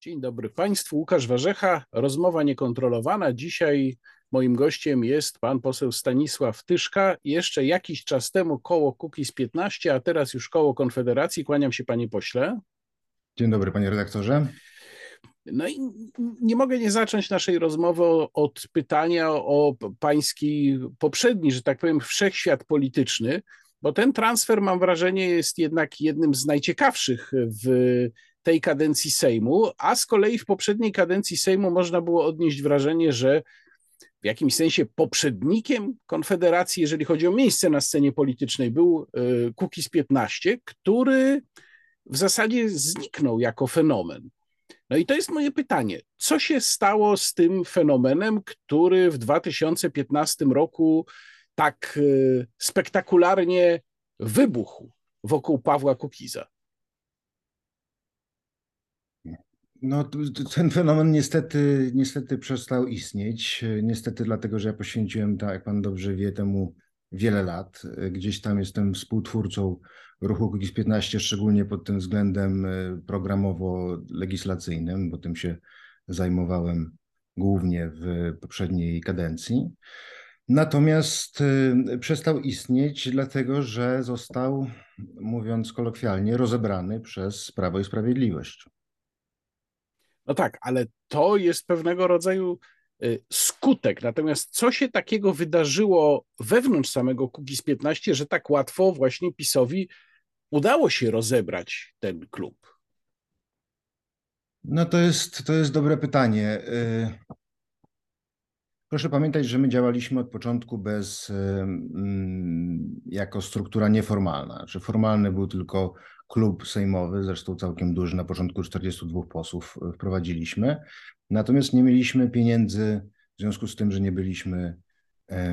Dzień dobry Państwu. Łukasz Warzecha, rozmowa niekontrolowana. Dzisiaj moim gościem jest pan poseł Stanisław Tyszka. Jeszcze jakiś czas temu koło Kukiz 15, a teraz już koło Konfederacji. Kłaniam się panie pośle. Dzień dobry panie redaktorze. No i nie mogę nie zacząć naszej rozmowy od pytania o pański poprzedni, że tak powiem, wszechświat polityczny, bo ten transfer, mam wrażenie, jest jednak jednym z najciekawszych w tej kadencji Sejmu, a z kolei w poprzedniej kadencji Sejmu można było odnieść wrażenie, że w jakimś sensie poprzednikiem Konfederacji, jeżeli chodzi o miejsce na scenie politycznej, był e, Kukiz 15, który w zasadzie zniknął jako fenomen. No i to jest moje pytanie. Co się stało z tym fenomenem, który w 2015 roku tak e, spektakularnie wybuchł wokół Pawła Kukiza? No, ten fenomen niestety, niestety przestał istnieć. Niestety dlatego, że ja poświęciłem, tak jak pan dobrze wie, temu wiele lat. Gdzieś tam jestem współtwórcą ruchu Kukiz 15, szczególnie pod tym względem e, programowo-legislacyjnym, bo tym się zajmowałem głównie w poprzedniej kadencji. Natomiast e, przestał istnieć, dlatego że został, mówiąc kolokwialnie, rozebrany przez Prawo i Sprawiedliwość. No tak, ale to jest pewnego rodzaju y, skutek. Natomiast co się takiego wydarzyło wewnątrz samego Kukiz 15, że tak łatwo właśnie PiSowi udało się rozebrać ten klub? No to jest, to jest dobre pytanie. Y, proszę pamiętać, że my działaliśmy od początku bez, y, mm, jako struktura nieformalna. Czy formalny był tylko klub sejmowy, zresztą całkiem duży, na początku 42 posłów e, wprowadziliśmy. Natomiast nie mieliśmy pieniędzy w związku z tym, że nie byliśmy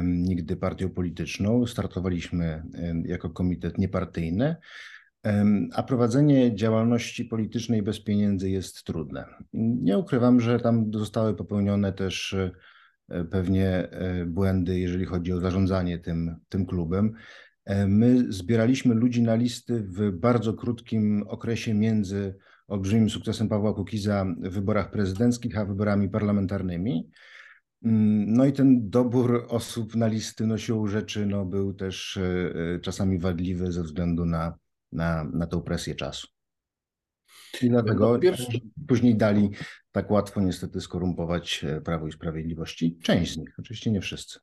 nigdy partią polityczną. Startowaliśmy jako komitet niepartyjny, a prowadzenie działalności politycznej bez pieniędzy jest trudne. Nie ukrywam, że tam zostały popełnione też e, pewnie e, błędy, jeżeli chodzi o zarządzanie tym, tym klubem. E, my zbieraliśmy ludzi na listy w bardzo krótkim okresie między olbrzymim sukcesem Pawła Kukiza w wyborach prezydenckich, a wyborami parlamentarnymi. Mm, no i ten dobór osób na listy no siłą rzeczy no, był też e, e, czasami wadliwy ze względu na, na, na tą presję czasu. I dlatego no, pierwszy... później dali tak łatwo niestety skorumpować Prawo i Sprawiedliwości. Część z nich, oczywiście nie wszyscy.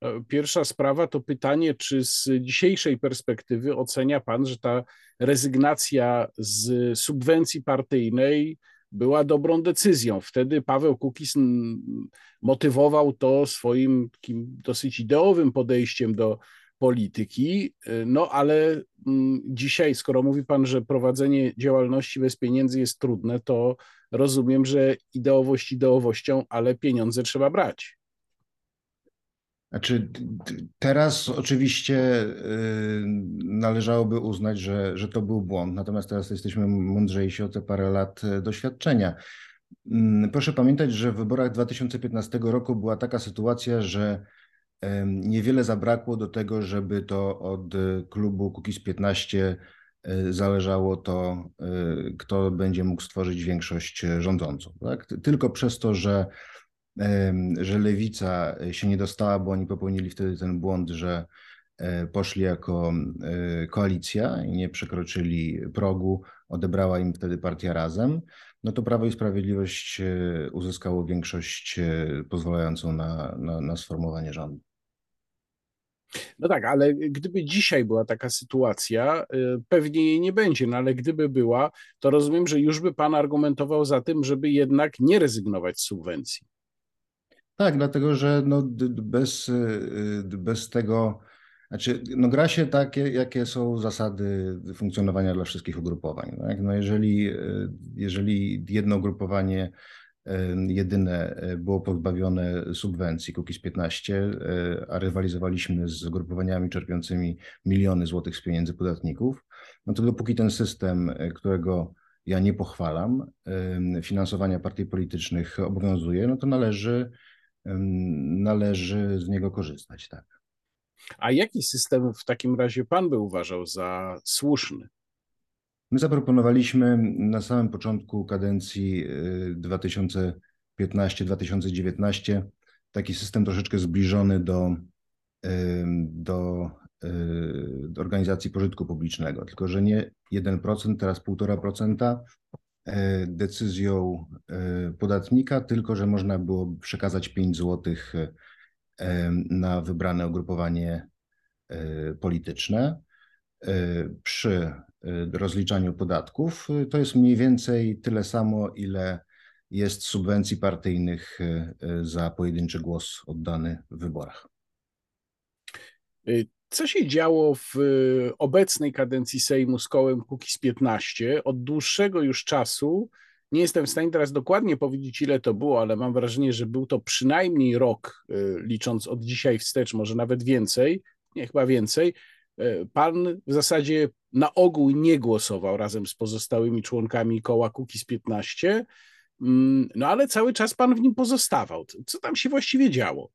E, pierwsza sprawa to pytanie, czy z dzisiejszej perspektywy ocenia Pan, że ta rezygnacja z subwencji partyjnej była dobrą decyzją. Wtedy Paweł Kukiz motywował to swoim takim dosyć ideowym podejściem do polityki. E, no ale dzisiaj, skoro mówi Pan, że prowadzenie działalności bez pieniędzy jest trudne, to rozumiem, że ideowość ideowością, ale pieniądze trzeba brać. Znaczy, teraz oczywiście y, należałoby uznać, że, że to był błąd, natomiast teraz jesteśmy mądrzejsi o te parę lat y, doświadczenia. Mm, proszę pamiętać, że w wyborach 2015 roku była taka sytuacja, że niewiele zabrakło do tego, żeby to od klubu Kukiz 15 y, zależało to, kto będzie mógł stworzyć większość rządzącą. Tak? Tylko przez to, że że lewica się nie dostała, bo oni popełnili wtedy ten błąd, że e, poszli jako e, koalicja i nie przekroczyli progu, odebrała im wtedy partia razem, no to Prawo i Sprawiedliwość e, uzyskało większość pozwalającą na, na, na sformowanie rządu. No tak, ale gdyby dzisiaj była taka sytuacja, pewnie jej nie będzie, no ale gdyby była, to rozumiem, że już by pan argumentował za tym, żeby jednak nie rezygnować z subwencji. Tak, dlatego że no, bez, y, y, bez tego, znaczy, no gra się takie, jakie są zasady funkcjonowania dla wszystkich ugrupowań. Tak? No jeżeli, y, jeżeli jedno ugrupowanie jedyne było pozbawione subwencji Kukiz 15, a rywalizowaliśmy z grupowaniami czerpiącymi miliony złotych z pieniędzy podatników, no to dopóki ten system, którego ja nie pochwalam, finansowania partii politycznych obowiązuje, no to należy należy z niego korzystać, tak. A jaki system w takim razie pan by uważał za słuszny? My zaproponowaliśmy na samym początku kadencji 2015-2019 taki system troszeczkę zbliżony do, do, do organizacji pożytku publicznego, tylko że nie 1%, teraz 1,5% e, decyzją e, podatnika, tylko że można było przekazać 5 zł e, na wybrane ugrupowanie polityczne. Przy rozliczaniu podatków to jest mniej więcej tyle samo, ile jest subwencji partyjnych za pojedynczy głos oddany w wyborach. Co się działo w y, obecnej kadencji Sejmu z kołem Kukiz 15? Od dłuższego już czasu, nie jestem w stanie teraz dokładnie powiedzieć, ile to było, ale mam wrażenie, że był to przynajmniej rok, y, licząc od dzisiaj wstecz, może nawet więcej, nie chyba więcej. Y, pan w zasadzie na ogół nie głosował razem z pozostałymi członkami koła Kukiz 15, mm, no ale cały czas pan w nim pozostawał. Co tam się właściwie działo?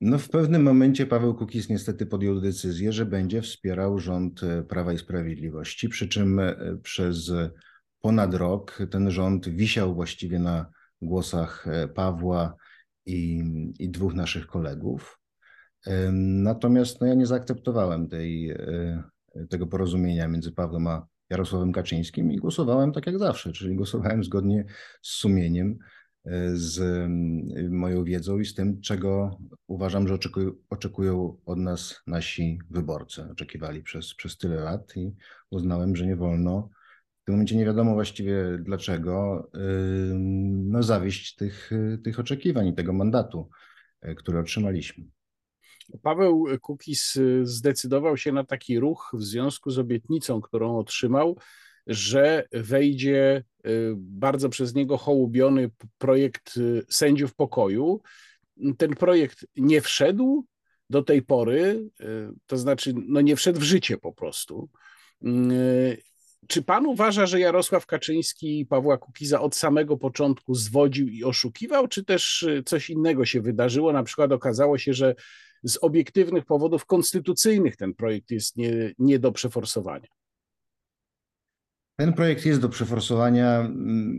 No w pewnym momencie Paweł Kukiz niestety podjął decyzję, że będzie wspierał rząd e, Prawa i Sprawiedliwości, przy czym e, przez ponad rok ten rząd wisiał właściwie na głosach e, Pawła i, i dwóch naszych kolegów. Natomiast no, ja nie zaakceptowałem tej, tego porozumienia między Pawłem a Jarosławem Kaczyńskim i głosowałem tak jak zawsze, czyli głosowałem zgodnie z sumieniem z mm, moją wiedzą i z tym, czego uważam, że oczekują, oczekują od nas nasi wyborcy. Oczekiwali przez, przez tyle lat i uznałem, że nie wolno w tym momencie nie wiadomo właściwie dlaczego, no, zawieść tych, tych oczekiwań i tego mandatu, e, który otrzymaliśmy. Paweł Kukis zdecydował się na taki ruch w związku z obietnicą, którą otrzymał, że wejdzie y, bardzo przez niego hołubiony projekt y, sędziów pokoju. Ten projekt nie wszedł do tej pory, y, to znaczy no nie wszedł w życie po prostu. Czy pan uważa, że Jarosław Kaczyński Pawła Kukiza od samego początku zwodził i oszukiwał, czy też coś innego się wydarzyło? Na przykład okazało się, że z obiektywnych powodów konstytucyjnych ten projekt jest nie, nie do przeforsowania. Ten projekt jest do przeforsowania.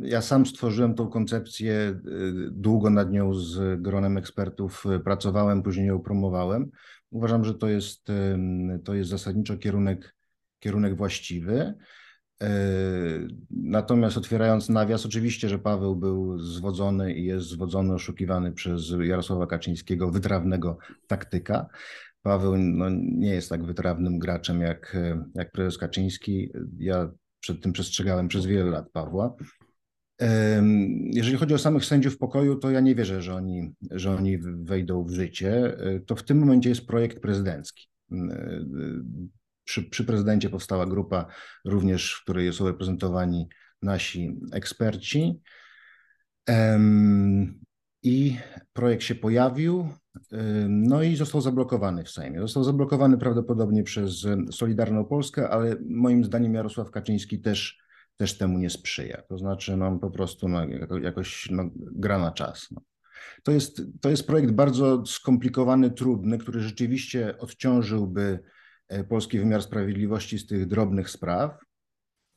Ja sam stworzyłem tą koncepcję, y, długo nad nią z gronem ekspertów y, pracowałem, później ją promowałem. Uważam, że to jest, to jest zasadniczo kierunek, kierunek właściwy. Y, natomiast otwierając nawias, oczywiście, że Paweł był zwodzony i jest zwodzony, oszukiwany przez Jarosława Kaczyńskiego, wytrawnego taktyka. Paweł no, nie jest tak wytrawnym graczem jak, jak prezes Kaczyński. Ja przed tym przestrzegałem przez wiele lat Pawła. Jeżeli chodzi o samych sędziów pokoju, to ja nie wierzę, że oni, że oni wejdą w życie. To w tym momencie jest projekt prezydencki. Przy, przy prezydencie powstała grupa, również w której są reprezentowani nasi eksperci. I projekt się pojawił, no i został zablokowany w Sejmie. Został zablokowany prawdopodobnie przez Solidarną Polskę, ale moim zdaniem Jarosław Kaczyński też, też temu nie sprzyja. To znaczy, no, po prostu no, jakoś no, gra na czas. No. To, jest, to jest projekt bardzo skomplikowany, trudny, który rzeczywiście odciążyłby e, polski wymiar sprawiedliwości z tych drobnych spraw,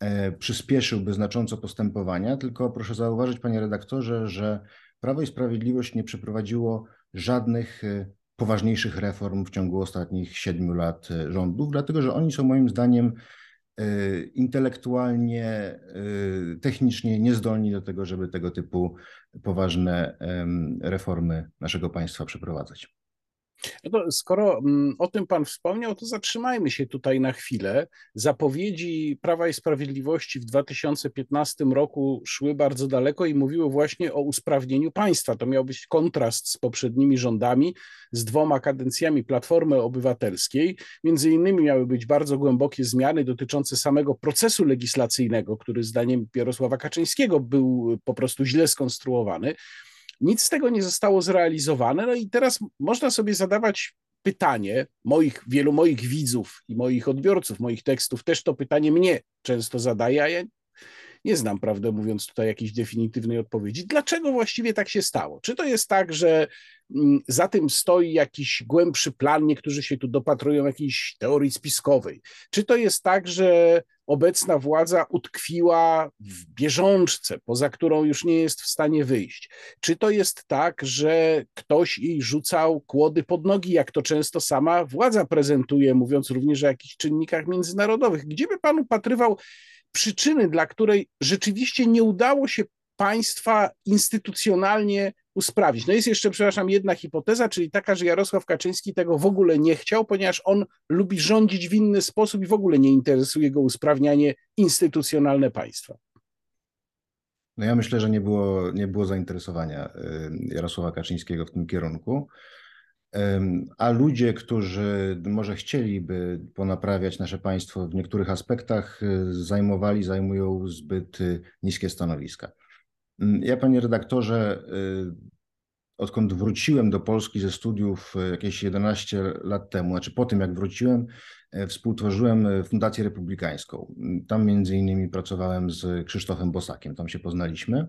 e, przyspieszyłby znacząco postępowania, tylko proszę zauważyć, panie redaktorze, że Prawo i Sprawiedliwość nie przeprowadziło żadnych e, poważniejszych reform w ciągu ostatnich siedmiu lat e, rządów, dlatego że oni są moim zdaniem e, intelektualnie, technicznie niezdolni do tego, żeby tego typu poważne reformy naszego państwa przeprowadzać. No skoro mm, o tym Pan wspomniał, to zatrzymajmy się tutaj na chwilę. Zapowiedzi Prawa i Sprawiedliwości w 2015 roku szły bardzo daleko i mówiły właśnie o usprawnieniu państwa. To miał być kontrast z poprzednimi rządami, z dwoma kadencjami Platformy Obywatelskiej. Między innymi miały być bardzo głębokie zmiany dotyczące samego procesu legislacyjnego, który zdaniem Jarosława Kaczyńskiego był po prostu źle skonstruowany. Nic z tego nie zostało zrealizowane. No i teraz można sobie zadawać pytanie moich, wielu moich widzów i moich odbiorców, moich tekstów też to pytanie mnie często zadaje, a ja nie znam, prawdę mówiąc, tutaj jakiejś definitywnej odpowiedzi. Dlaczego właściwie tak się stało? Czy to jest tak, że mm, za tym stoi jakiś głębszy plan, niektórzy się tu dopatrują jakiejś teorii spiskowej? Czy to jest tak, że obecna władza utkwiła w bieżączce, poza którą już nie jest w stanie wyjść? Czy to jest tak, że ktoś jej rzucał kłody pod nogi, jak to często sama władza prezentuje, mówiąc również o jakichś czynnikach międzynarodowych? Gdzie by pan upatrywał przyczyny, dla której rzeczywiście nie udało się państwa instytucjonalnie usprawnić. No jest jeszcze, przepraszam, jedna hipoteza, czyli taka, że Jarosław Kaczyński tego w ogóle nie chciał, ponieważ on lubi rządzić w inny sposób i w ogóle nie interesuje go usprawnianie instytucjonalne państwa. No ja myślę, że nie było, nie było zainteresowania y, Jarosława Kaczyńskiego w tym kierunku. A ludzie, którzy może chcieliby ponaprawiać nasze państwo w niektórych aspektach, y, zajmowali, zajmują zbyt y, niskie stanowiska. Mm, ja, panie redaktorze, y, odkąd wróciłem do Polski ze studiów jakieś 11 lat temu, znaczy po tym jak wróciłem, współtworzyłem Fundację Republikańską. Mm, tam między innymi pracowałem z Krzysztofem Bosakiem, tam się poznaliśmy.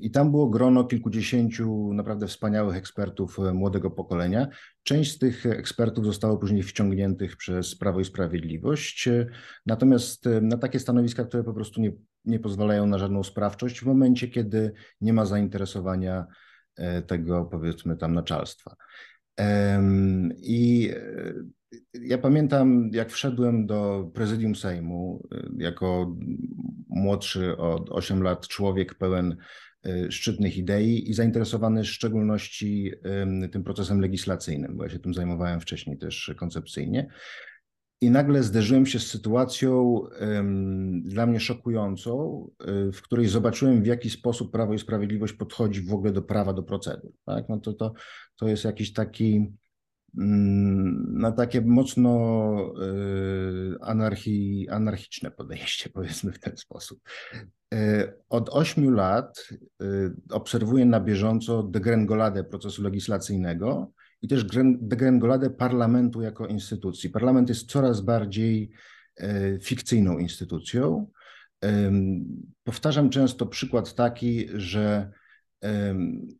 I tam było grono kilkudziesięciu naprawdę wspaniałych ekspertów e, młodego pokolenia. Część z tych ekspertów zostało później wciągniętych przez Prawo i Sprawiedliwość, e, natomiast e, na takie stanowiska, które po prostu nie, nie pozwalają na żadną sprawczość w momencie, kiedy nie ma zainteresowania tego, powiedzmy, tam naczelstwa. I ja pamiętam, jak wszedłem do prezydium Sejmu y, jako młodszy o 8 lat człowiek pełen y, szczytnych idei i zainteresowany w szczególności tym procesem legislacyjnym, bo ja się tym zajmowałem wcześniej też koncepcyjnie. I nagle zderzyłem się z sytuacją dla mnie szokującą, y, w której zobaczyłem, w jaki sposób Prawo i Sprawiedliwość podchodzi w ogóle do prawa, do procedur. Tak? No to, to, to jest jakiś taki Mm, na takie mocno y, anarchi, anarchiczne podejście, powiedzmy w ten sposób. Y, od ośmiu lat obserwuję na bieżąco degrengoladę procesu legislacyjnego i też degrengoladę parlamentu jako instytucji. Parlament jest coraz bardziej fikcyjną instytucją. Powtarzam często przykład taki, że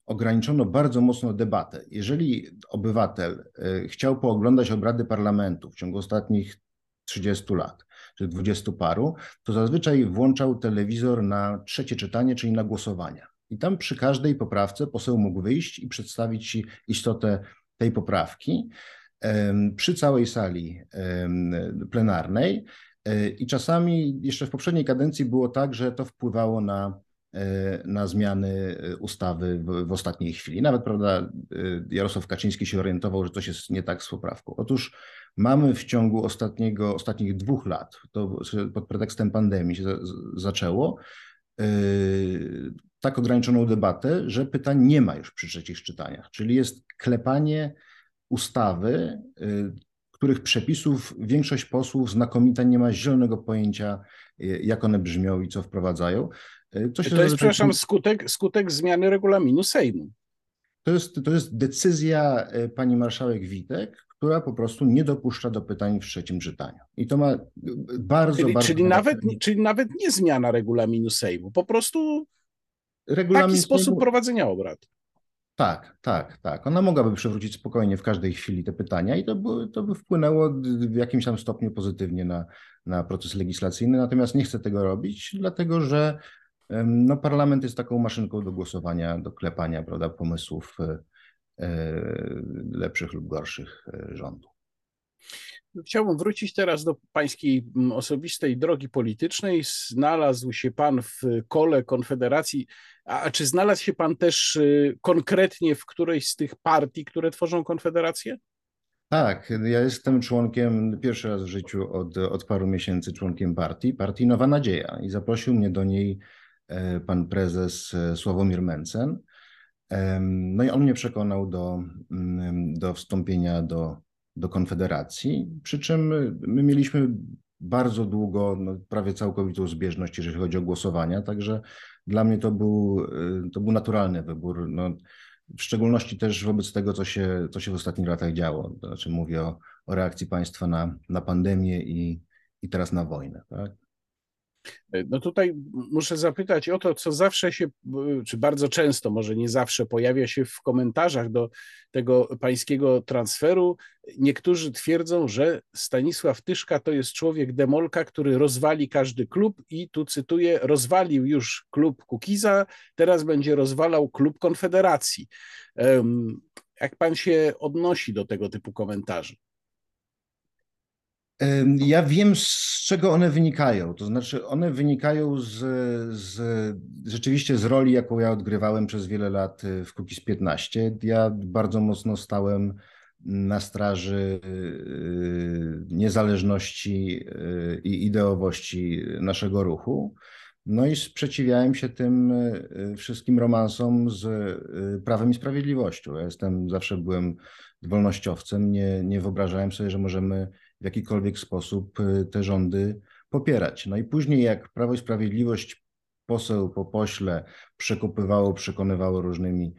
ograniczono bardzo mocno debatę. Jeżeli obywatel e, chciał pooglądać obrady parlamentu w ciągu ostatnich 30 lat, czy 20 paru, to zazwyczaj włączał telewizor na trzecie czytanie, czyli na głosowania. I tam przy każdej poprawce poseł mógł wyjść i przedstawić istotę tej poprawki przy całej sali plenarnej. E, I czasami jeszcze w poprzedniej kadencji było tak, że to wpływało na E, na zmiany e, ustawy w, w, ostatniej chwili. Nawet, prawda, Jarosław Kaczyński się orientował, że coś jest nie tak z poprawką. Otóż mamy w ciągu ostatniego, ostatnich dwóch lat, to pod pretekstem pandemii się za, zaczęło, tak ograniczoną debatę, że pytań nie ma już przy trzecich czytaniach, czyli jest klepanie ustawy, których przepisów większość posłów znakomita nie ma zielonego pojęcia, jak one brzmią i co wprowadzają. E, to, to jest, przepraszam, skutek, skutek zmiany regulaminu Sejmu. To jest, to jest decyzja pani marszałek Witek, która po prostu nie dopuszcza do pytań w trzecim czytaniu. I to ma bardzo, czyli, bardzo... Czyli nawet, czyli nawet nie zmiana regulaminu Sejmu, po prostu Regulamin taki sposób prowadzenia obrad. Tak, tak, tak. Ona mogłaby przywrócić spokojnie w każdej chwili te pytania i to by, to by wpłynęło w jakimś tam stopniu pozytywnie na, na proces legislacyjny. Natomiast nie chcę tego robić, dlatego że no, parlament jest taką maszynką do głosowania, do klepania prawda, pomysłów e, e, lepszych lub gorszych e, rządu. Chciałbym wrócić teraz do pańskiej osobistej drogi politycznej. Znalazł się pan w kole Konfederacji, a czy znalazł się pan też konkretnie w którejś z tych partii, które tworzą Konfederację? Tak, ja jestem członkiem, pierwszy raz w życiu od, od paru miesięcy członkiem partii, partii Nowa Nadzieja i zaprosił mnie do niej E, pan prezes e, Sławomir Mencen. No i on mnie przekonał do, mm, do wstąpienia do, do Konfederacji, przy czym my mieliśmy bardzo długo, no, prawie całkowitą zbieżność, jeżeli chodzi o głosowania, także dla mnie to był, e, to był naturalny wybór. No, w szczególności też wobec tego, co się, co się w ostatnich latach działo. To znaczy mówię o, o reakcji państwa na, na pandemię i, i teraz na wojnę. Tak? No tutaj muszę zapytać o to, co zawsze się, czy bardzo często, może nie zawsze, pojawia się w komentarzach do tego pańskiego transferu. Niektórzy twierdzą, że Stanisław Tyszka to jest człowiek demolka, który rozwali każdy klub i tu cytuję, rozwalił już klub Kukiza, teraz będzie rozwalał klub Konfederacji. Jak pan się odnosi do tego typu komentarzy? Ja wiem, z czego one wynikają. To znaczy, one wynikają z, z, rzeczywiście z roli, jaką ja odgrywałem przez wiele lat y, w Kukiz 15. Ja bardzo mocno stałem na straży y, niezależności y, i ideowości naszego ruchu. No i sprzeciwiałem się tym wszystkim romansom z Prawem i Sprawiedliwością. Ja jestem, zawsze byłem wolnościowcem, nie, nie wyobrażałem sobie, że możemy w jakikolwiek sposób y, te rządy popierać. No i później jak Prawo i Sprawiedliwość poseł po pośle przekopywało, przekonywało różnymi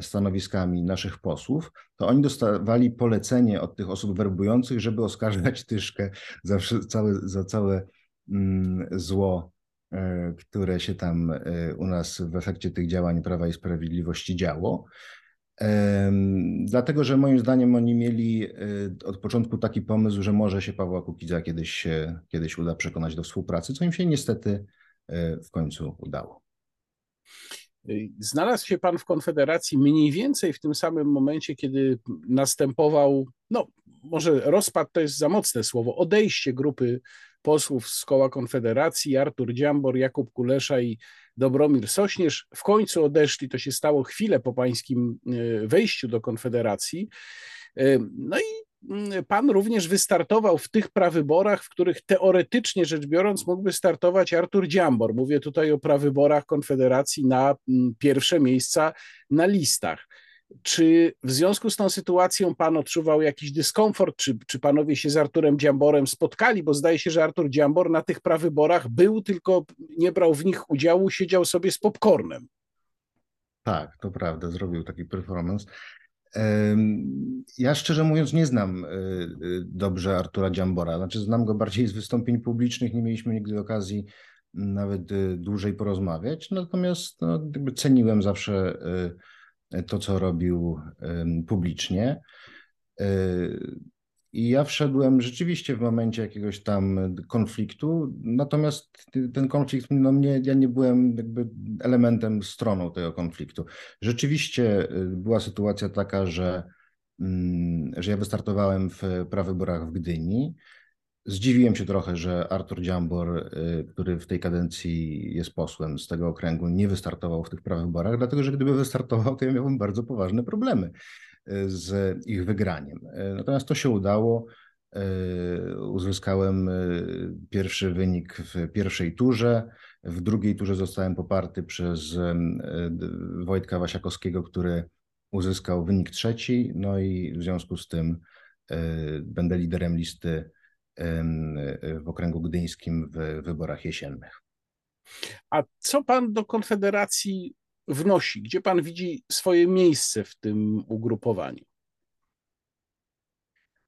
stanowiskami naszych posłów, to oni dostawali polecenie od tych osób werbujących, żeby oskarżać Tyszkę za całe, za całe mm, zło, e, które się tam e, u nas w efekcie tych działań Prawa i Sprawiedliwości działo. Dlatego, że moim zdaniem oni mieli y, od początku taki pomysł, że może się Pawła Kukiza kiedyś, kiedyś uda przekonać do współpracy, co im się niestety y, w końcu udało. Znalazł się pan w Konfederacji mniej więcej w tym samym momencie, kiedy następował, no może rozpad to jest za mocne słowo, odejście grupy posłów z koła Konfederacji, Artur Dziambor, Jakub Kulesza i Dobromir Sośnierz. W końcu odeszli, to się stało chwilę po pańskim e, wejściu do Konfederacji. E, no i mm, pan również wystartował w tych prawyborach, w których teoretycznie rzecz biorąc mógłby startować Artur Dziambor. Mówię tutaj o prawyborach Konfederacji na mm, pierwsze miejsca na listach. Czy w związku z tą sytuacją pan odczuwał jakiś dyskomfort? Czy, czy panowie się z Arturem Dziamborem spotkali? Bo zdaje się, że Artur Dziambor na tych prawyborach był, tylko nie brał w nich udziału, siedział sobie z popcornem. Tak, to prawda, zrobił taki performance. Ja szczerze mówiąc nie znam e, e, dobrze Artura Dziambora, znaczy znam go bardziej z wystąpień publicznych, nie mieliśmy nigdy okazji nawet e, dłużej porozmawiać, natomiast no, ceniłem zawsze to, co robił publicznie. E, I ja wszedłem rzeczywiście w momencie jakiegoś tam konfliktu, natomiast ten konflikt, no mnie, ja nie byłem jakby elementem, stroną tego konfliktu. Rzeczywiście e, była sytuacja taka, że, mm, że ja wystartowałem w prawyborach w Gdyni Zdziwiłem się trochę, że Artur Dziambor, y, który w tej kadencji jest posłem z tego okręgu, nie wystartował w tych prawyborach, dlatego że gdyby wystartował, to ja miałbym bardzo poważne problemy y, z ich wygraniem. Y, natomiast to się udało. Uzyskałem pierwszy wynik w pierwszej turze. W drugiej turze zostałem poparty przez Wojtka Wasiakowskiego, który uzyskał wynik trzeci. No i w związku z tym będę liderem listy w okręgu gdyńskim w wyborach jesiennych. A co pan do Konfederacji wnosi? Gdzie pan widzi swoje miejsce w tym ugrupowaniu?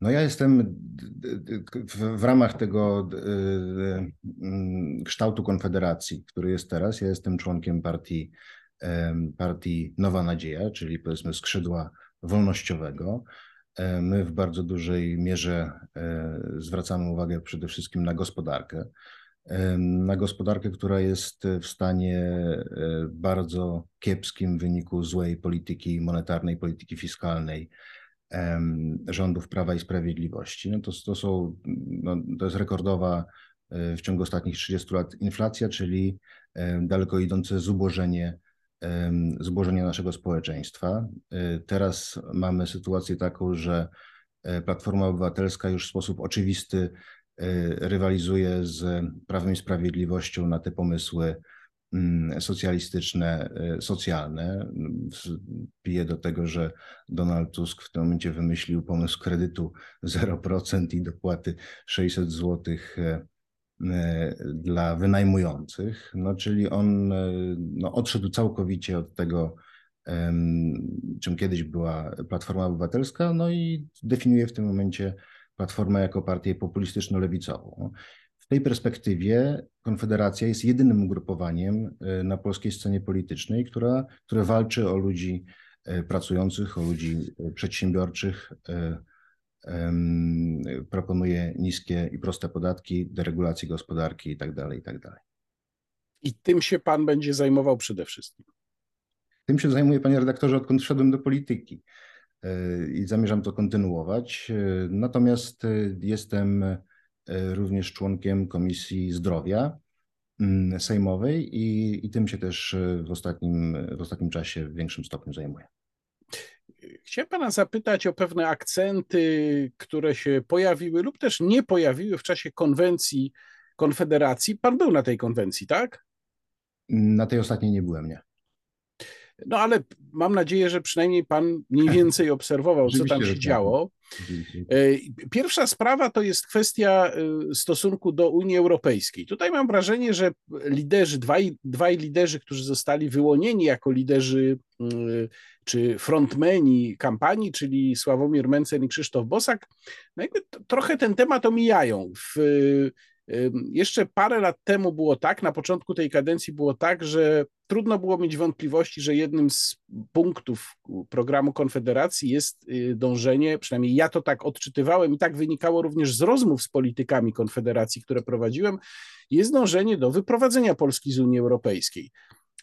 No ja jestem w, ramach tego kształtu Konfederacji, który jest teraz, ja jestem członkiem partii, partii Nowa Nadzieja, czyli powiedzmy skrzydła wolnościowego. E, my w bardzo dużej mierze e, zwracamy uwagę przede wszystkim na gospodarkę. E, na gospodarkę, która jest w stanie bardzo kiepskim wyniku złej polityki monetarnej, polityki fiskalnej rządów Prawa i Sprawiedliwości. No to, to, są, no, to jest rekordowa w ciągu ostatnich 30 lat inflacja, czyli daleko idące zubożenie złożenia naszego społeczeństwa. Y, teraz mamy sytuację taką, że e, Platforma Obywatelska już w sposób oczywisty y, rywalizuje z Prawem i Sprawiedliwością na te pomysły mm, socjalistyczne, socjalne. Pije do tego, że Donald Tusk w tym momencie wymyślił pomysł kredytu 0% i dopłaty 600 złotych e, E, dla wynajmujących, no, czyli on e, no, odszedł całkowicie od tego, czym kiedyś była Platforma Obywatelska, no i definiuje w tym momencie Platformę jako partię populistyczno-lewicową. tej perspektywie Konfederacja jest jedynym ugrupowaniem na polskiej scenie politycznej, która, które walczy o ludzi pracujących, o ludzi przedsiębiorczych, proponuje niskie i proste podatki, deregulację gospodarki itd. Tak itd. Tak I tym się pan będzie zajmował przede wszystkim. Tym się zajmuję, panie redaktorze, odkąd wszedłem do polityki e, i zamierzam to kontynuować. E, natomiast e, jestem również członkiem Komisji Zdrowia mm, Sejmowej i, i tym się też w ostatnim, w ostatnim czasie w większym stopniu zajmuję. Chciałem pana zapytać o pewne akcenty, które się pojawiły lub też nie pojawiły w czasie konwencji Konfederacji. Pan był na tej konwencji, tak? Na tej ostatniej nie byłem, nie. No ale mam nadzieję, że przynajmniej pan mniej więcej obserwował, co tam się tak. działo. E, pierwsza sprawa to jest kwestia e, stosunku do Unii Europejskiej. Tutaj mam wrażenie, że liderzy, dwaj, dwaj liderzy, którzy zostali wyłonieni jako liderzy mm, czy frontmeni kampanii, czyli Sławomir Mencen i Krzysztof Bosak, no jakby trochę ten temat omijają. W jeszcze parę lat temu było tak, na początku tej kadencji było tak, że trudno było mieć wątpliwości, że jednym z punktów programu Konfederacji jest y, dążenie, przynajmniej ja to tak odczytywałem i tak wynikało również z rozmów z politykami Konfederacji, które prowadziłem, jest dążenie do wyprowadzenia Polski z Unii Europejskiej.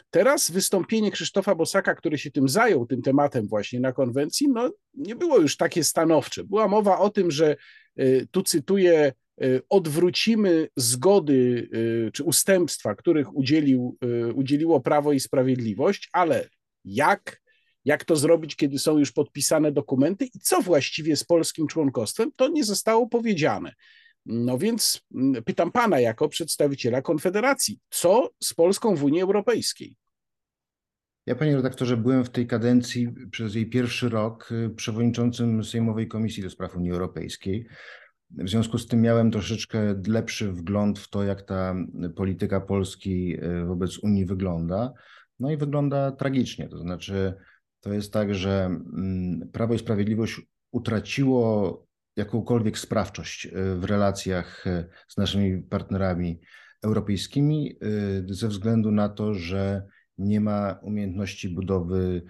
Teraz wystąpienie Krzysztofa Bosaka, który się tym zajął, tym tematem właśnie na konwencji, no nie było już takie stanowcze. Była mowa o tym, że y, tu cytuję, odwrócimy zgody y, czy ustępstwa, których udzielił, y, udzieliło Prawo i Sprawiedliwość, ale jak, jak to zrobić, kiedy są już podpisane dokumenty i co właściwie z polskim członkostwem, to nie zostało powiedziane. No więc mm, pytam pana jako przedstawiciela Konfederacji, co z Polską w Unii Europejskiej? Ja, panie redaktorze, byłem w tej kadencji przez jej pierwszy rok przewodniczącym Sejmowej Komisji do Spraw Unii Europejskiej. W związku z tym miałem troszeczkę lepszy wgląd w to, jak ta polityka Polski e, wobec Unii wygląda. No i wygląda tragicznie. To znaczy, to jest tak, że mm, Prawo i Sprawiedliwość utraciło jakąkolwiek sprawczość e, w relacjach e, z naszymi partnerami europejskimi ze względu na to, że nie ma umiejętności budowy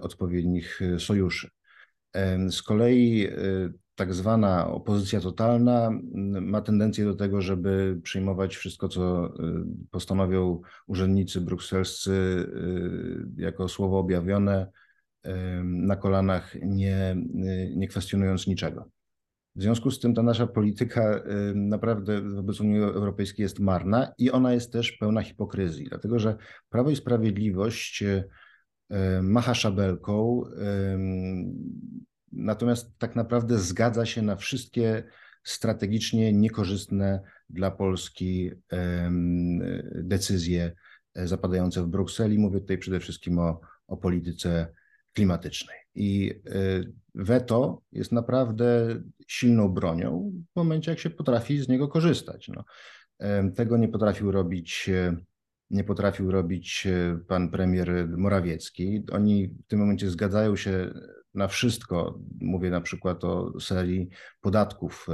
odpowiednich sojuszy. Z kolei tak zwana opozycja totalna ma tendencję do tego, żeby przyjmować wszystko, co y, postanowią urzędnicy brukselscy y, jako słowo objawione na kolanach, nie, y, nie kwestionując niczego. W związku z tym ta nasza polityka naprawdę wobec Unii Europejskiej jest marna i ona jest też pełna hipokryzji, dlatego że Prawo i Sprawiedliwość macha szabelką, natomiast tak naprawdę zgadza się na wszystkie strategicznie niekorzystne dla Polski decyzje e, zapadające w Brukseli. Mówię tutaj przede wszystkim o, o polityce klimatycznej. I e, weto jest naprawdę silną bronią w momencie, jak się potrafi z niego korzystać. No, tego nie potrafił robić e, nie potrafił robić pan premier Morawiecki. Oni w tym momencie zgadzają się na wszystko. Mówię na przykład o serii podatków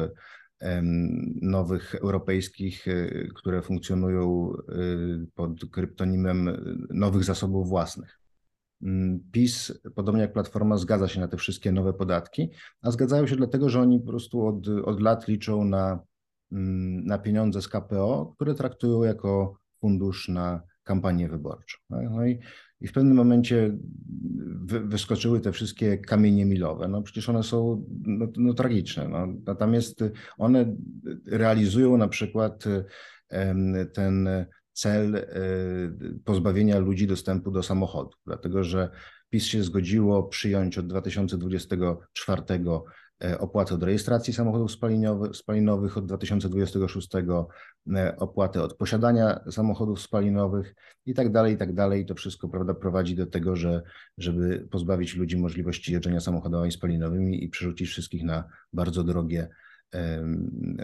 nowych europejskich, e, które funkcjonują e, pod kryptonimem nowych zasobów własnych. Mm, PiS, podobnie jak Platforma, zgadza się na te wszystkie nowe podatki, a zgadzają się dlatego, że oni po prostu od, od lat liczą na, mm, na pieniądze z KPO, które traktują jako fundusz na kampanię wyborczą. No, no i i w pewnym momencie wy, wyskoczyły te wszystkie kamienie milowe. No przecież one są no, no tragiczne. No. Natomiast one realizują na przykład ten cel e, pozbawienia ludzi dostępu do samochodu, dlatego że PiS się zgodziło przyjąć od 2024 E, opłaty od rejestracji samochodów spalinowych, od 2026, e, opłaty od posiadania samochodów spalinowych i tak dalej, i tak dalej. To wszystko prawda, prowadzi do tego, że żeby pozbawić ludzi możliwości jeżdżenia samochodami spalinowymi i przerzucić wszystkich na bardzo drogie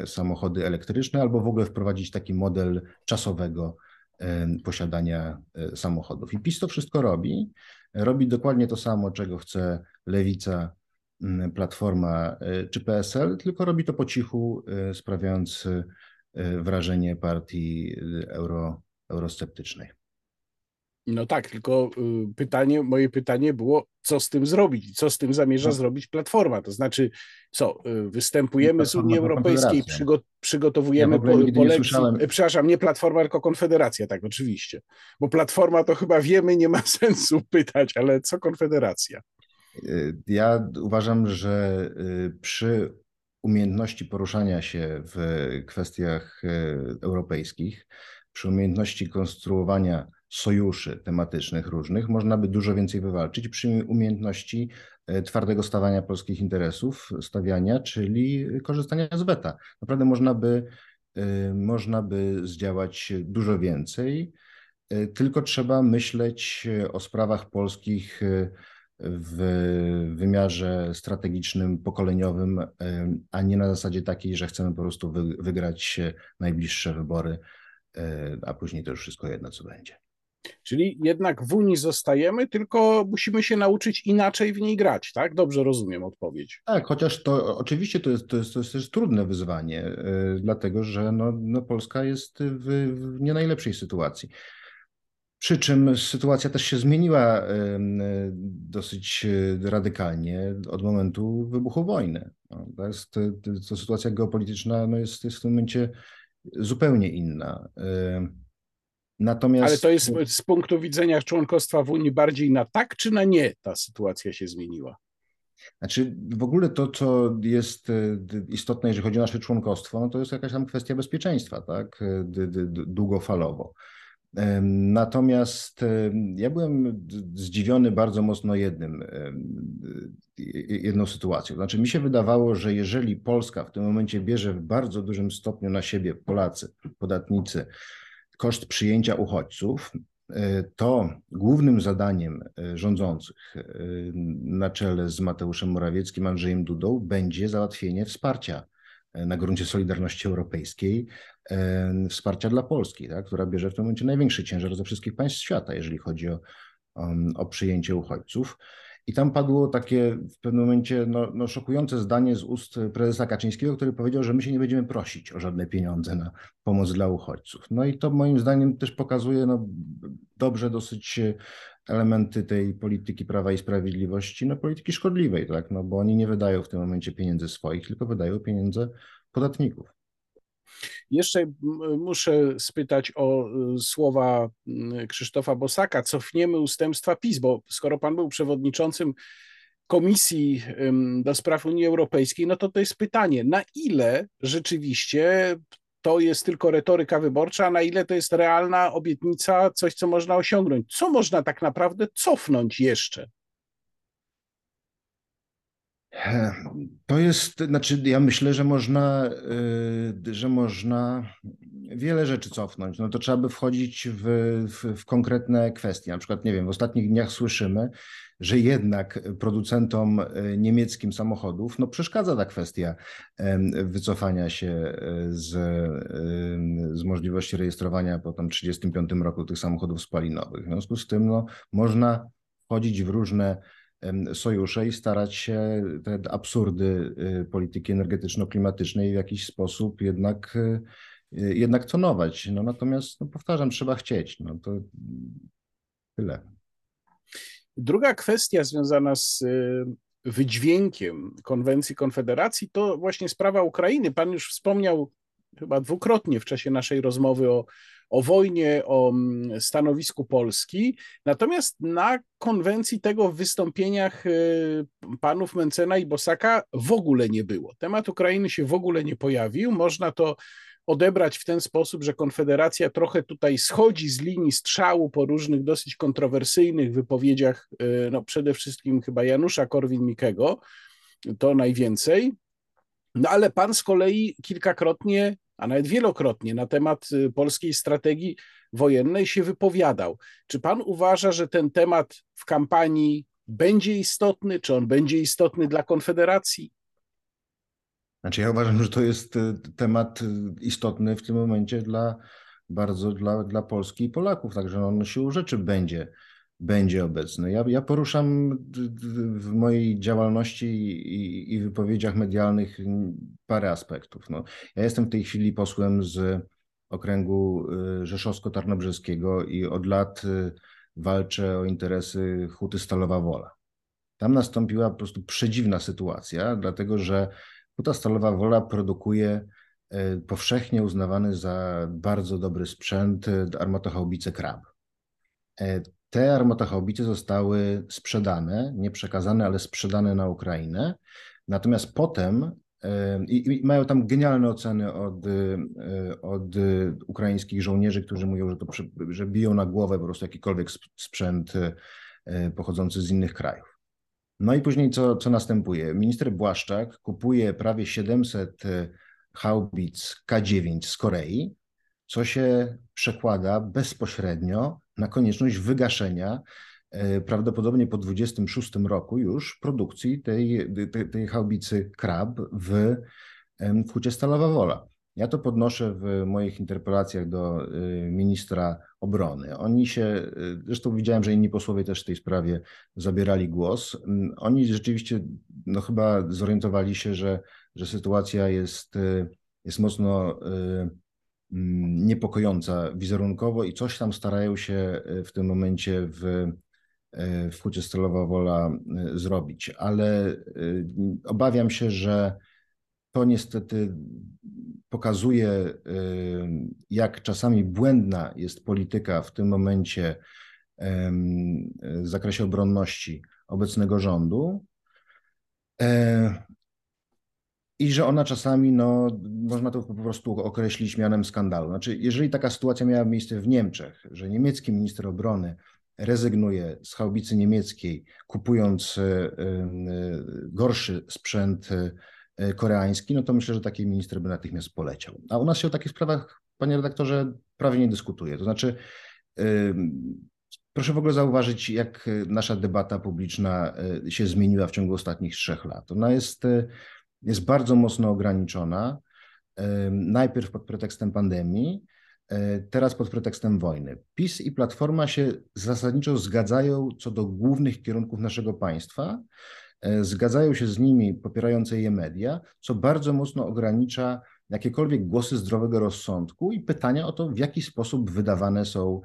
samochody elektryczne, albo w ogóle wprowadzić taki model czasowego posiadania e, samochodów. I PiS to wszystko robi. Robi dokładnie to samo, czego chce lewica Platforma e, czy PSL, tylko robi to po cichu, e, sprawiając wrażenie partii euro, eurosceptycznej. No tak, tylko y, pytanie, moje pytanie było, co z tym zrobić? Co z tym zamierza no. zrobić Platforma? To znaczy, co, y, występujemy z Unii Europejskiej, przygo przygotowujemy ja po, po lekcji, nie przepraszam, nie Platforma, tylko Konfederacja, tak, oczywiście. Bo Platforma to chyba wiemy, nie ma sensu pytać, ale co Konfederacja? Y, ja uważam, że przy umiejętności poruszania się w kwestiach europejskich, przy umiejętności konstruowania sojuszy tematycznych różnych można by dużo więcej wywalczyć przy umiejętności twardego stawiania polskich interesów, stawiania, czyli korzystania z weta. Naprawdę można by, można by zdziałać dużo więcej, tylko trzeba myśleć o sprawach polskich w wymiarze strategicznym, pokoleniowym, a nie na zasadzie takiej, że chcemy po prostu wygrać najbliższe wybory, a później to już wszystko jedno, co będzie. Czyli jednak w Unii zostajemy, tylko musimy się nauczyć inaczej w niej grać, tak? Dobrze rozumiem odpowiedź. Tak, chociaż to oczywiście to jest, to jest, to jest też trudne wyzwanie, yy, dlatego że no, no Polska jest w, w nie najlepszej sytuacji. Przy czym sytuacja też się zmieniła yy, dosyć y, radykalnie od momentu wybuchu wojny. No, to, jest, to sytuacja geopolityczna no jest, jest w tym momencie zupełnie inna. Natomiast... Ale to jest z punktu widzenia członkostwa w Unii bardziej na tak czy na nie ta sytuacja się zmieniła? Znaczy, w ogóle to, co jest e, istotne, jeżeli chodzi o nasze członkostwo, no to jest jakaś tam kwestia bezpieczeństwa, tak, e, długofalowo. Natomiast ja byłem zdziwiony bardzo mocno jednym, jedną sytuacją. Znaczy, mi się wydawało, że jeżeli Polska w tym momencie bierze w bardzo dużym stopniu na siebie Polacy, podatnicy, koszt przyjęcia uchodźców, e, to głównym zadaniem e, rządzących e, na czele z Mateuszem Morawieckim, Andrzejem Dudą będzie załatwienie wsparcia na gruncie Solidarności Europejskiej, wsparcia dla Polski, tak, która bierze w tym momencie największy ciężar ze wszystkich państw świata, jeżeli chodzi o, o przyjęcie uchodźców. I tam padło takie w pewnym momencie no, no, szokujące zdanie z ust prezesa Kaczyńskiego, który powiedział, że my się nie będziemy prosić o żadne pieniądze na pomoc dla uchodźców. No i to moim zdaniem też pokazuje no, dobrze dosyć elementy tej polityki Prawa i Sprawiedliwości, no polityki szkodliwej, tak, no bo oni nie wydają w tym momencie pieniędzy swoich, tylko wydają pieniądze podatników. Jeszcze muszę spytać o y, słowa Krzysztofa Bosaka. Cofniemy ustępstwa PiS, bo skoro pan był przewodniczącym Komisji do Spraw Unii Europejskiej, no to to jest pytanie, na ile rzeczywiście to jest tylko retoryka wyborcza, na ile to jest realna obietnica, coś, co można osiągnąć? Co można tak naprawdę cofnąć jeszcze? To jest, znaczy ja myślę, że można, y, że można wiele rzeczy cofnąć. No to trzeba by wchodzić w, w, w, konkretne kwestie. Na przykład, nie wiem, w ostatnich dniach słyszymy, że jednak producentom y, niemieckim samochodów no przeszkadza ta kwestia wycofania się y, z, z możliwości rejestrowania po tam 1935 roku tych samochodów spalinowych. W związku z tym no, można wchodzić w różne sojusze i starać się te absurdy polityki energetyczno-klimatycznej w jakiś sposób jednak, jednak tonować. No natomiast no powtarzam, trzeba chcieć. No to tyle. Druga kwestia związana z y, wydźwiękiem konwencji Konfederacji to właśnie sprawa Ukrainy. Pan już wspomniał chyba dwukrotnie w czasie naszej rozmowy o o wojnie, o mm, stanowisku Polski. Natomiast na konwencji tego w wystąpieniach y, panów Mencena i Bosaka w ogóle nie było. Temat Ukrainy się w ogóle nie pojawił. Można to odebrać w ten sposób, że Konfederacja trochę tutaj schodzi z linii strzału po różnych dosyć kontrowersyjnych wypowiedziach, y, no przede wszystkim chyba Janusza Korwin-Mikkego, to najwięcej. No ale pan z kolei kilkakrotnie a nawet wielokrotnie na temat y, polskiej strategii wojennej się wypowiadał. Czy pan uważa, że ten temat w kampanii będzie istotny? Czy on będzie istotny dla Konfederacji? Znaczy, ja uważam, że to jest y, temat y, istotny w tym momencie dla bardzo dla, dla Polski i Polaków, także on siłą rzeczy będzie będzie obecny. Ja, ja poruszam w mojej działalności i, i, wypowiedziach medialnych parę aspektów. No, ja jestem w tej chwili posłem z okręgu y, rzeszowsko-tarnobrzeskiego i od lat walczę o interesy Huty Stalowa Wola. Tam nastąpiła po prostu przedziwna sytuacja, dlatego że Huta Stalowa Wola produkuje y, powszechnie uznawany za bardzo dobry sprzęt armatochaubice Krab. Te armatochaubice zostały sprzedane, nie przekazane, ale sprzedane na Ukrainę. Natomiast potem i, I, mają tam genialne oceny od, e, od ukraińskich żołnierzy, którzy mówią, że, to, że biją na głowę po prostu jakikolwiek sprzęt e, pochodzący z innych krajów. No i później co, co następuje? Minister Błaszczak kupuje prawie 700 e, haubic K9 z Korei, co się przekłada bezpośrednio na konieczność wygaszenia E, prawdopodobnie po 26 roku już produkcji tej, tej, tej haubicy Krab w, w Hucie Stalowa Wola. Ja to podnoszę w moich interpelacjach do e, ministra obrony. Oni się, e, zresztą widziałem, że inni posłowie też w tej sprawie zabierali głos. Mm, oni rzeczywiście no chyba zorientowali się, że, że sytuacja jest, jest mocno mm, niepokojąca wizerunkowo i coś tam starają się w tym momencie w w Hucie Stalowa Wola zrobić, ale obawiam się, że to niestety pokazuje, jak czasami błędna jest polityka w tym momencie w zakresie obronności obecnego rządu. I że ona czasami, no, można to po prostu określić mianem skandalu. Znaczy, jeżeli taka sytuacja miała miejsce w Niemczech, że niemiecki minister obrony rezygnuje z haubicy niemieckiej, kupując e, e, gorszy sprzęt e, koreański, no to myślę, że taki minister by natychmiast poleciał. A u nas się o takich sprawach, panie redaktorze, prawie nie dyskutuje. To znaczy, proszę w ogóle zauważyć, jak nasza debata publiczna się zmieniła w ciągu ostatnich trzech lat. Ona jest, jest bardzo mocno ograniczona. Najpierw pod pretekstem pandemii, E, teraz pod pretekstem wojny. PiS i Platforma się zasadniczo zgadzają co do głównych kierunków naszego państwa, e, zgadzają się z nimi popierające je media, co bardzo mocno ogranicza jakiekolwiek głosy zdrowego rozsądku i pytania o to, w jaki sposób wydawane są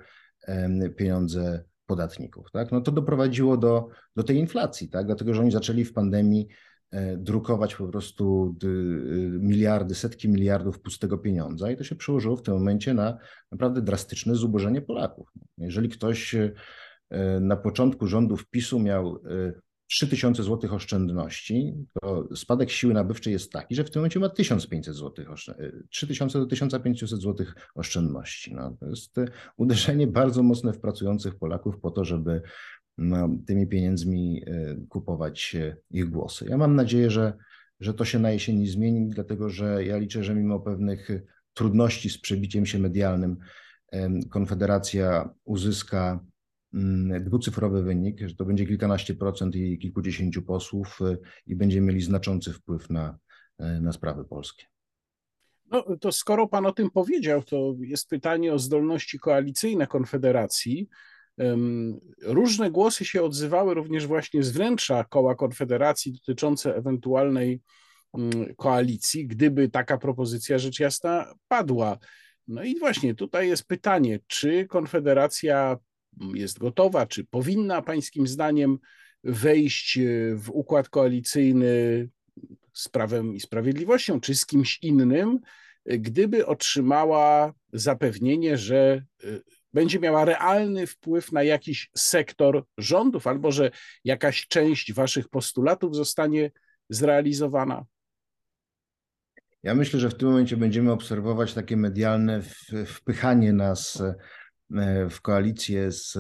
pieniądze podatników. Tak? No to doprowadziło do, do tej inflacji, tak? dlatego że oni zaczęli w pandemii E, drukować po prostu y, miliardy, setki miliardów pustego pieniądza i to się przełożyło w tym momencie na naprawdę drastyczne zubożenie Polaków. Jeżeli ktoś e, na początku rządów PiSu miał 3000 e, zł oszczędności, to spadek siły nabywczej jest taki, że w tym momencie ma 1500 zł, 3000 do 1500 zł oszczędności. No, to jest uderzenie bardzo mocne w pracujących Polaków po to, żeby no, tymi pieniędzmi e, kupować ich głosy. Ja mam nadzieję, że, że to się na jesieni zmieni, dlatego że ja liczę, że mimo pewnych trudności z przebiciem się medialnym, Konfederacja uzyska dwucyfrowy wynik, że to będzie kilkanaście procent i kilkudziesięciu posłów e, i będziemy mieli znaczący wpływ na, e, na sprawy polskie. No to skoro pan o tym powiedział, to jest pytanie o zdolności koalicyjne Konfederacji. Różne głosy się odzywały również właśnie z wnętrza koła Konfederacji dotyczące ewentualnej mm, koalicji, gdyby taka propozycja rzecz jasna padła. No i właśnie tutaj jest pytanie, czy Konfederacja jest gotowa, czy powinna Pańskim zdaniem wejść e, w układ koalicyjny z Prawem i Sprawiedliwością, czy z kimś innym, e, gdyby otrzymała zapewnienie, że e, będzie miała realny wpływ na jakiś sektor rządów, albo że jakaś część waszych postulatów zostanie zrealizowana? Ja myślę, że w tym momencie będziemy obserwować takie medialne wpychanie nas w koalicję z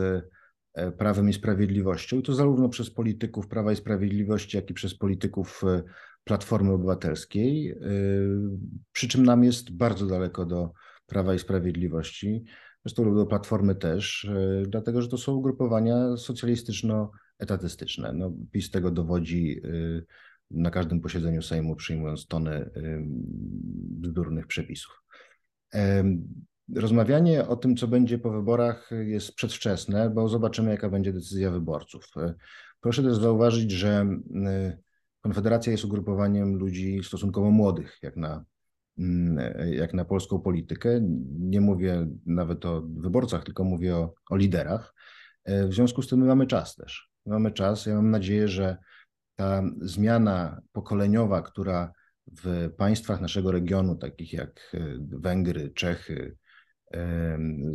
e, Prawem i Sprawiedliwością, i to zarówno przez polityków Prawa i Sprawiedliwości, jak i przez polityków e, Platformy Obywatelskiej. Przy czym nam jest bardzo daleko do Prawa i Sprawiedliwości. Zresztą do Platformy też, e, dlatego że to są ugrupowania socjalistyczno-etatystyczne. No, PiS tego dowodzi e, na każdym posiedzeniu Sejmu, przyjmując tony e, bzdurnych przepisów. Rozmawianie o tym, co będzie po wyborach, jest przedwczesne, bo zobaczymy, jaka będzie decyzja wyborców. Proszę też zauważyć, że Konfederacja jest ugrupowaniem ludzi stosunkowo młodych, jak na, jak na polską politykę. Nie mówię nawet o wyborcach, tylko mówię o, o liderach. W związku z tym my mamy czas też. Mamy czas. Ja mam nadzieję, że ta zmiana pokoleniowa, która w państwach naszego regionu, takich jak e, Węgry, Czechy,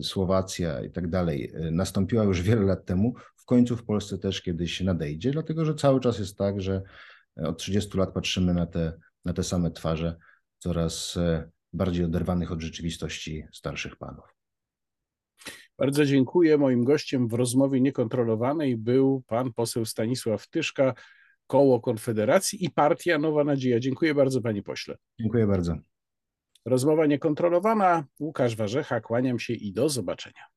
Słowacja i tak dalej, e, nastąpiła już wiele lat temu, w końcu w Polsce też kiedyś nadejdzie, dlatego że cały czas jest tak, że od 30 lat patrzymy na te, na te same twarze, coraz e, bardziej oderwanych od rzeczywistości starszych panów. Bardzo dziękuję. Moim gościem w rozmowie niekontrolowanej był pan poseł Stanisław Tyszka, Koło Konfederacji i Partia Nowa Nadzieja. Dziękuję bardzo, panie pośle. Dziękuję bardzo. Rozmowa niekontrolowana. Łukasz Warzecha, kłaniam się i do zobaczenia.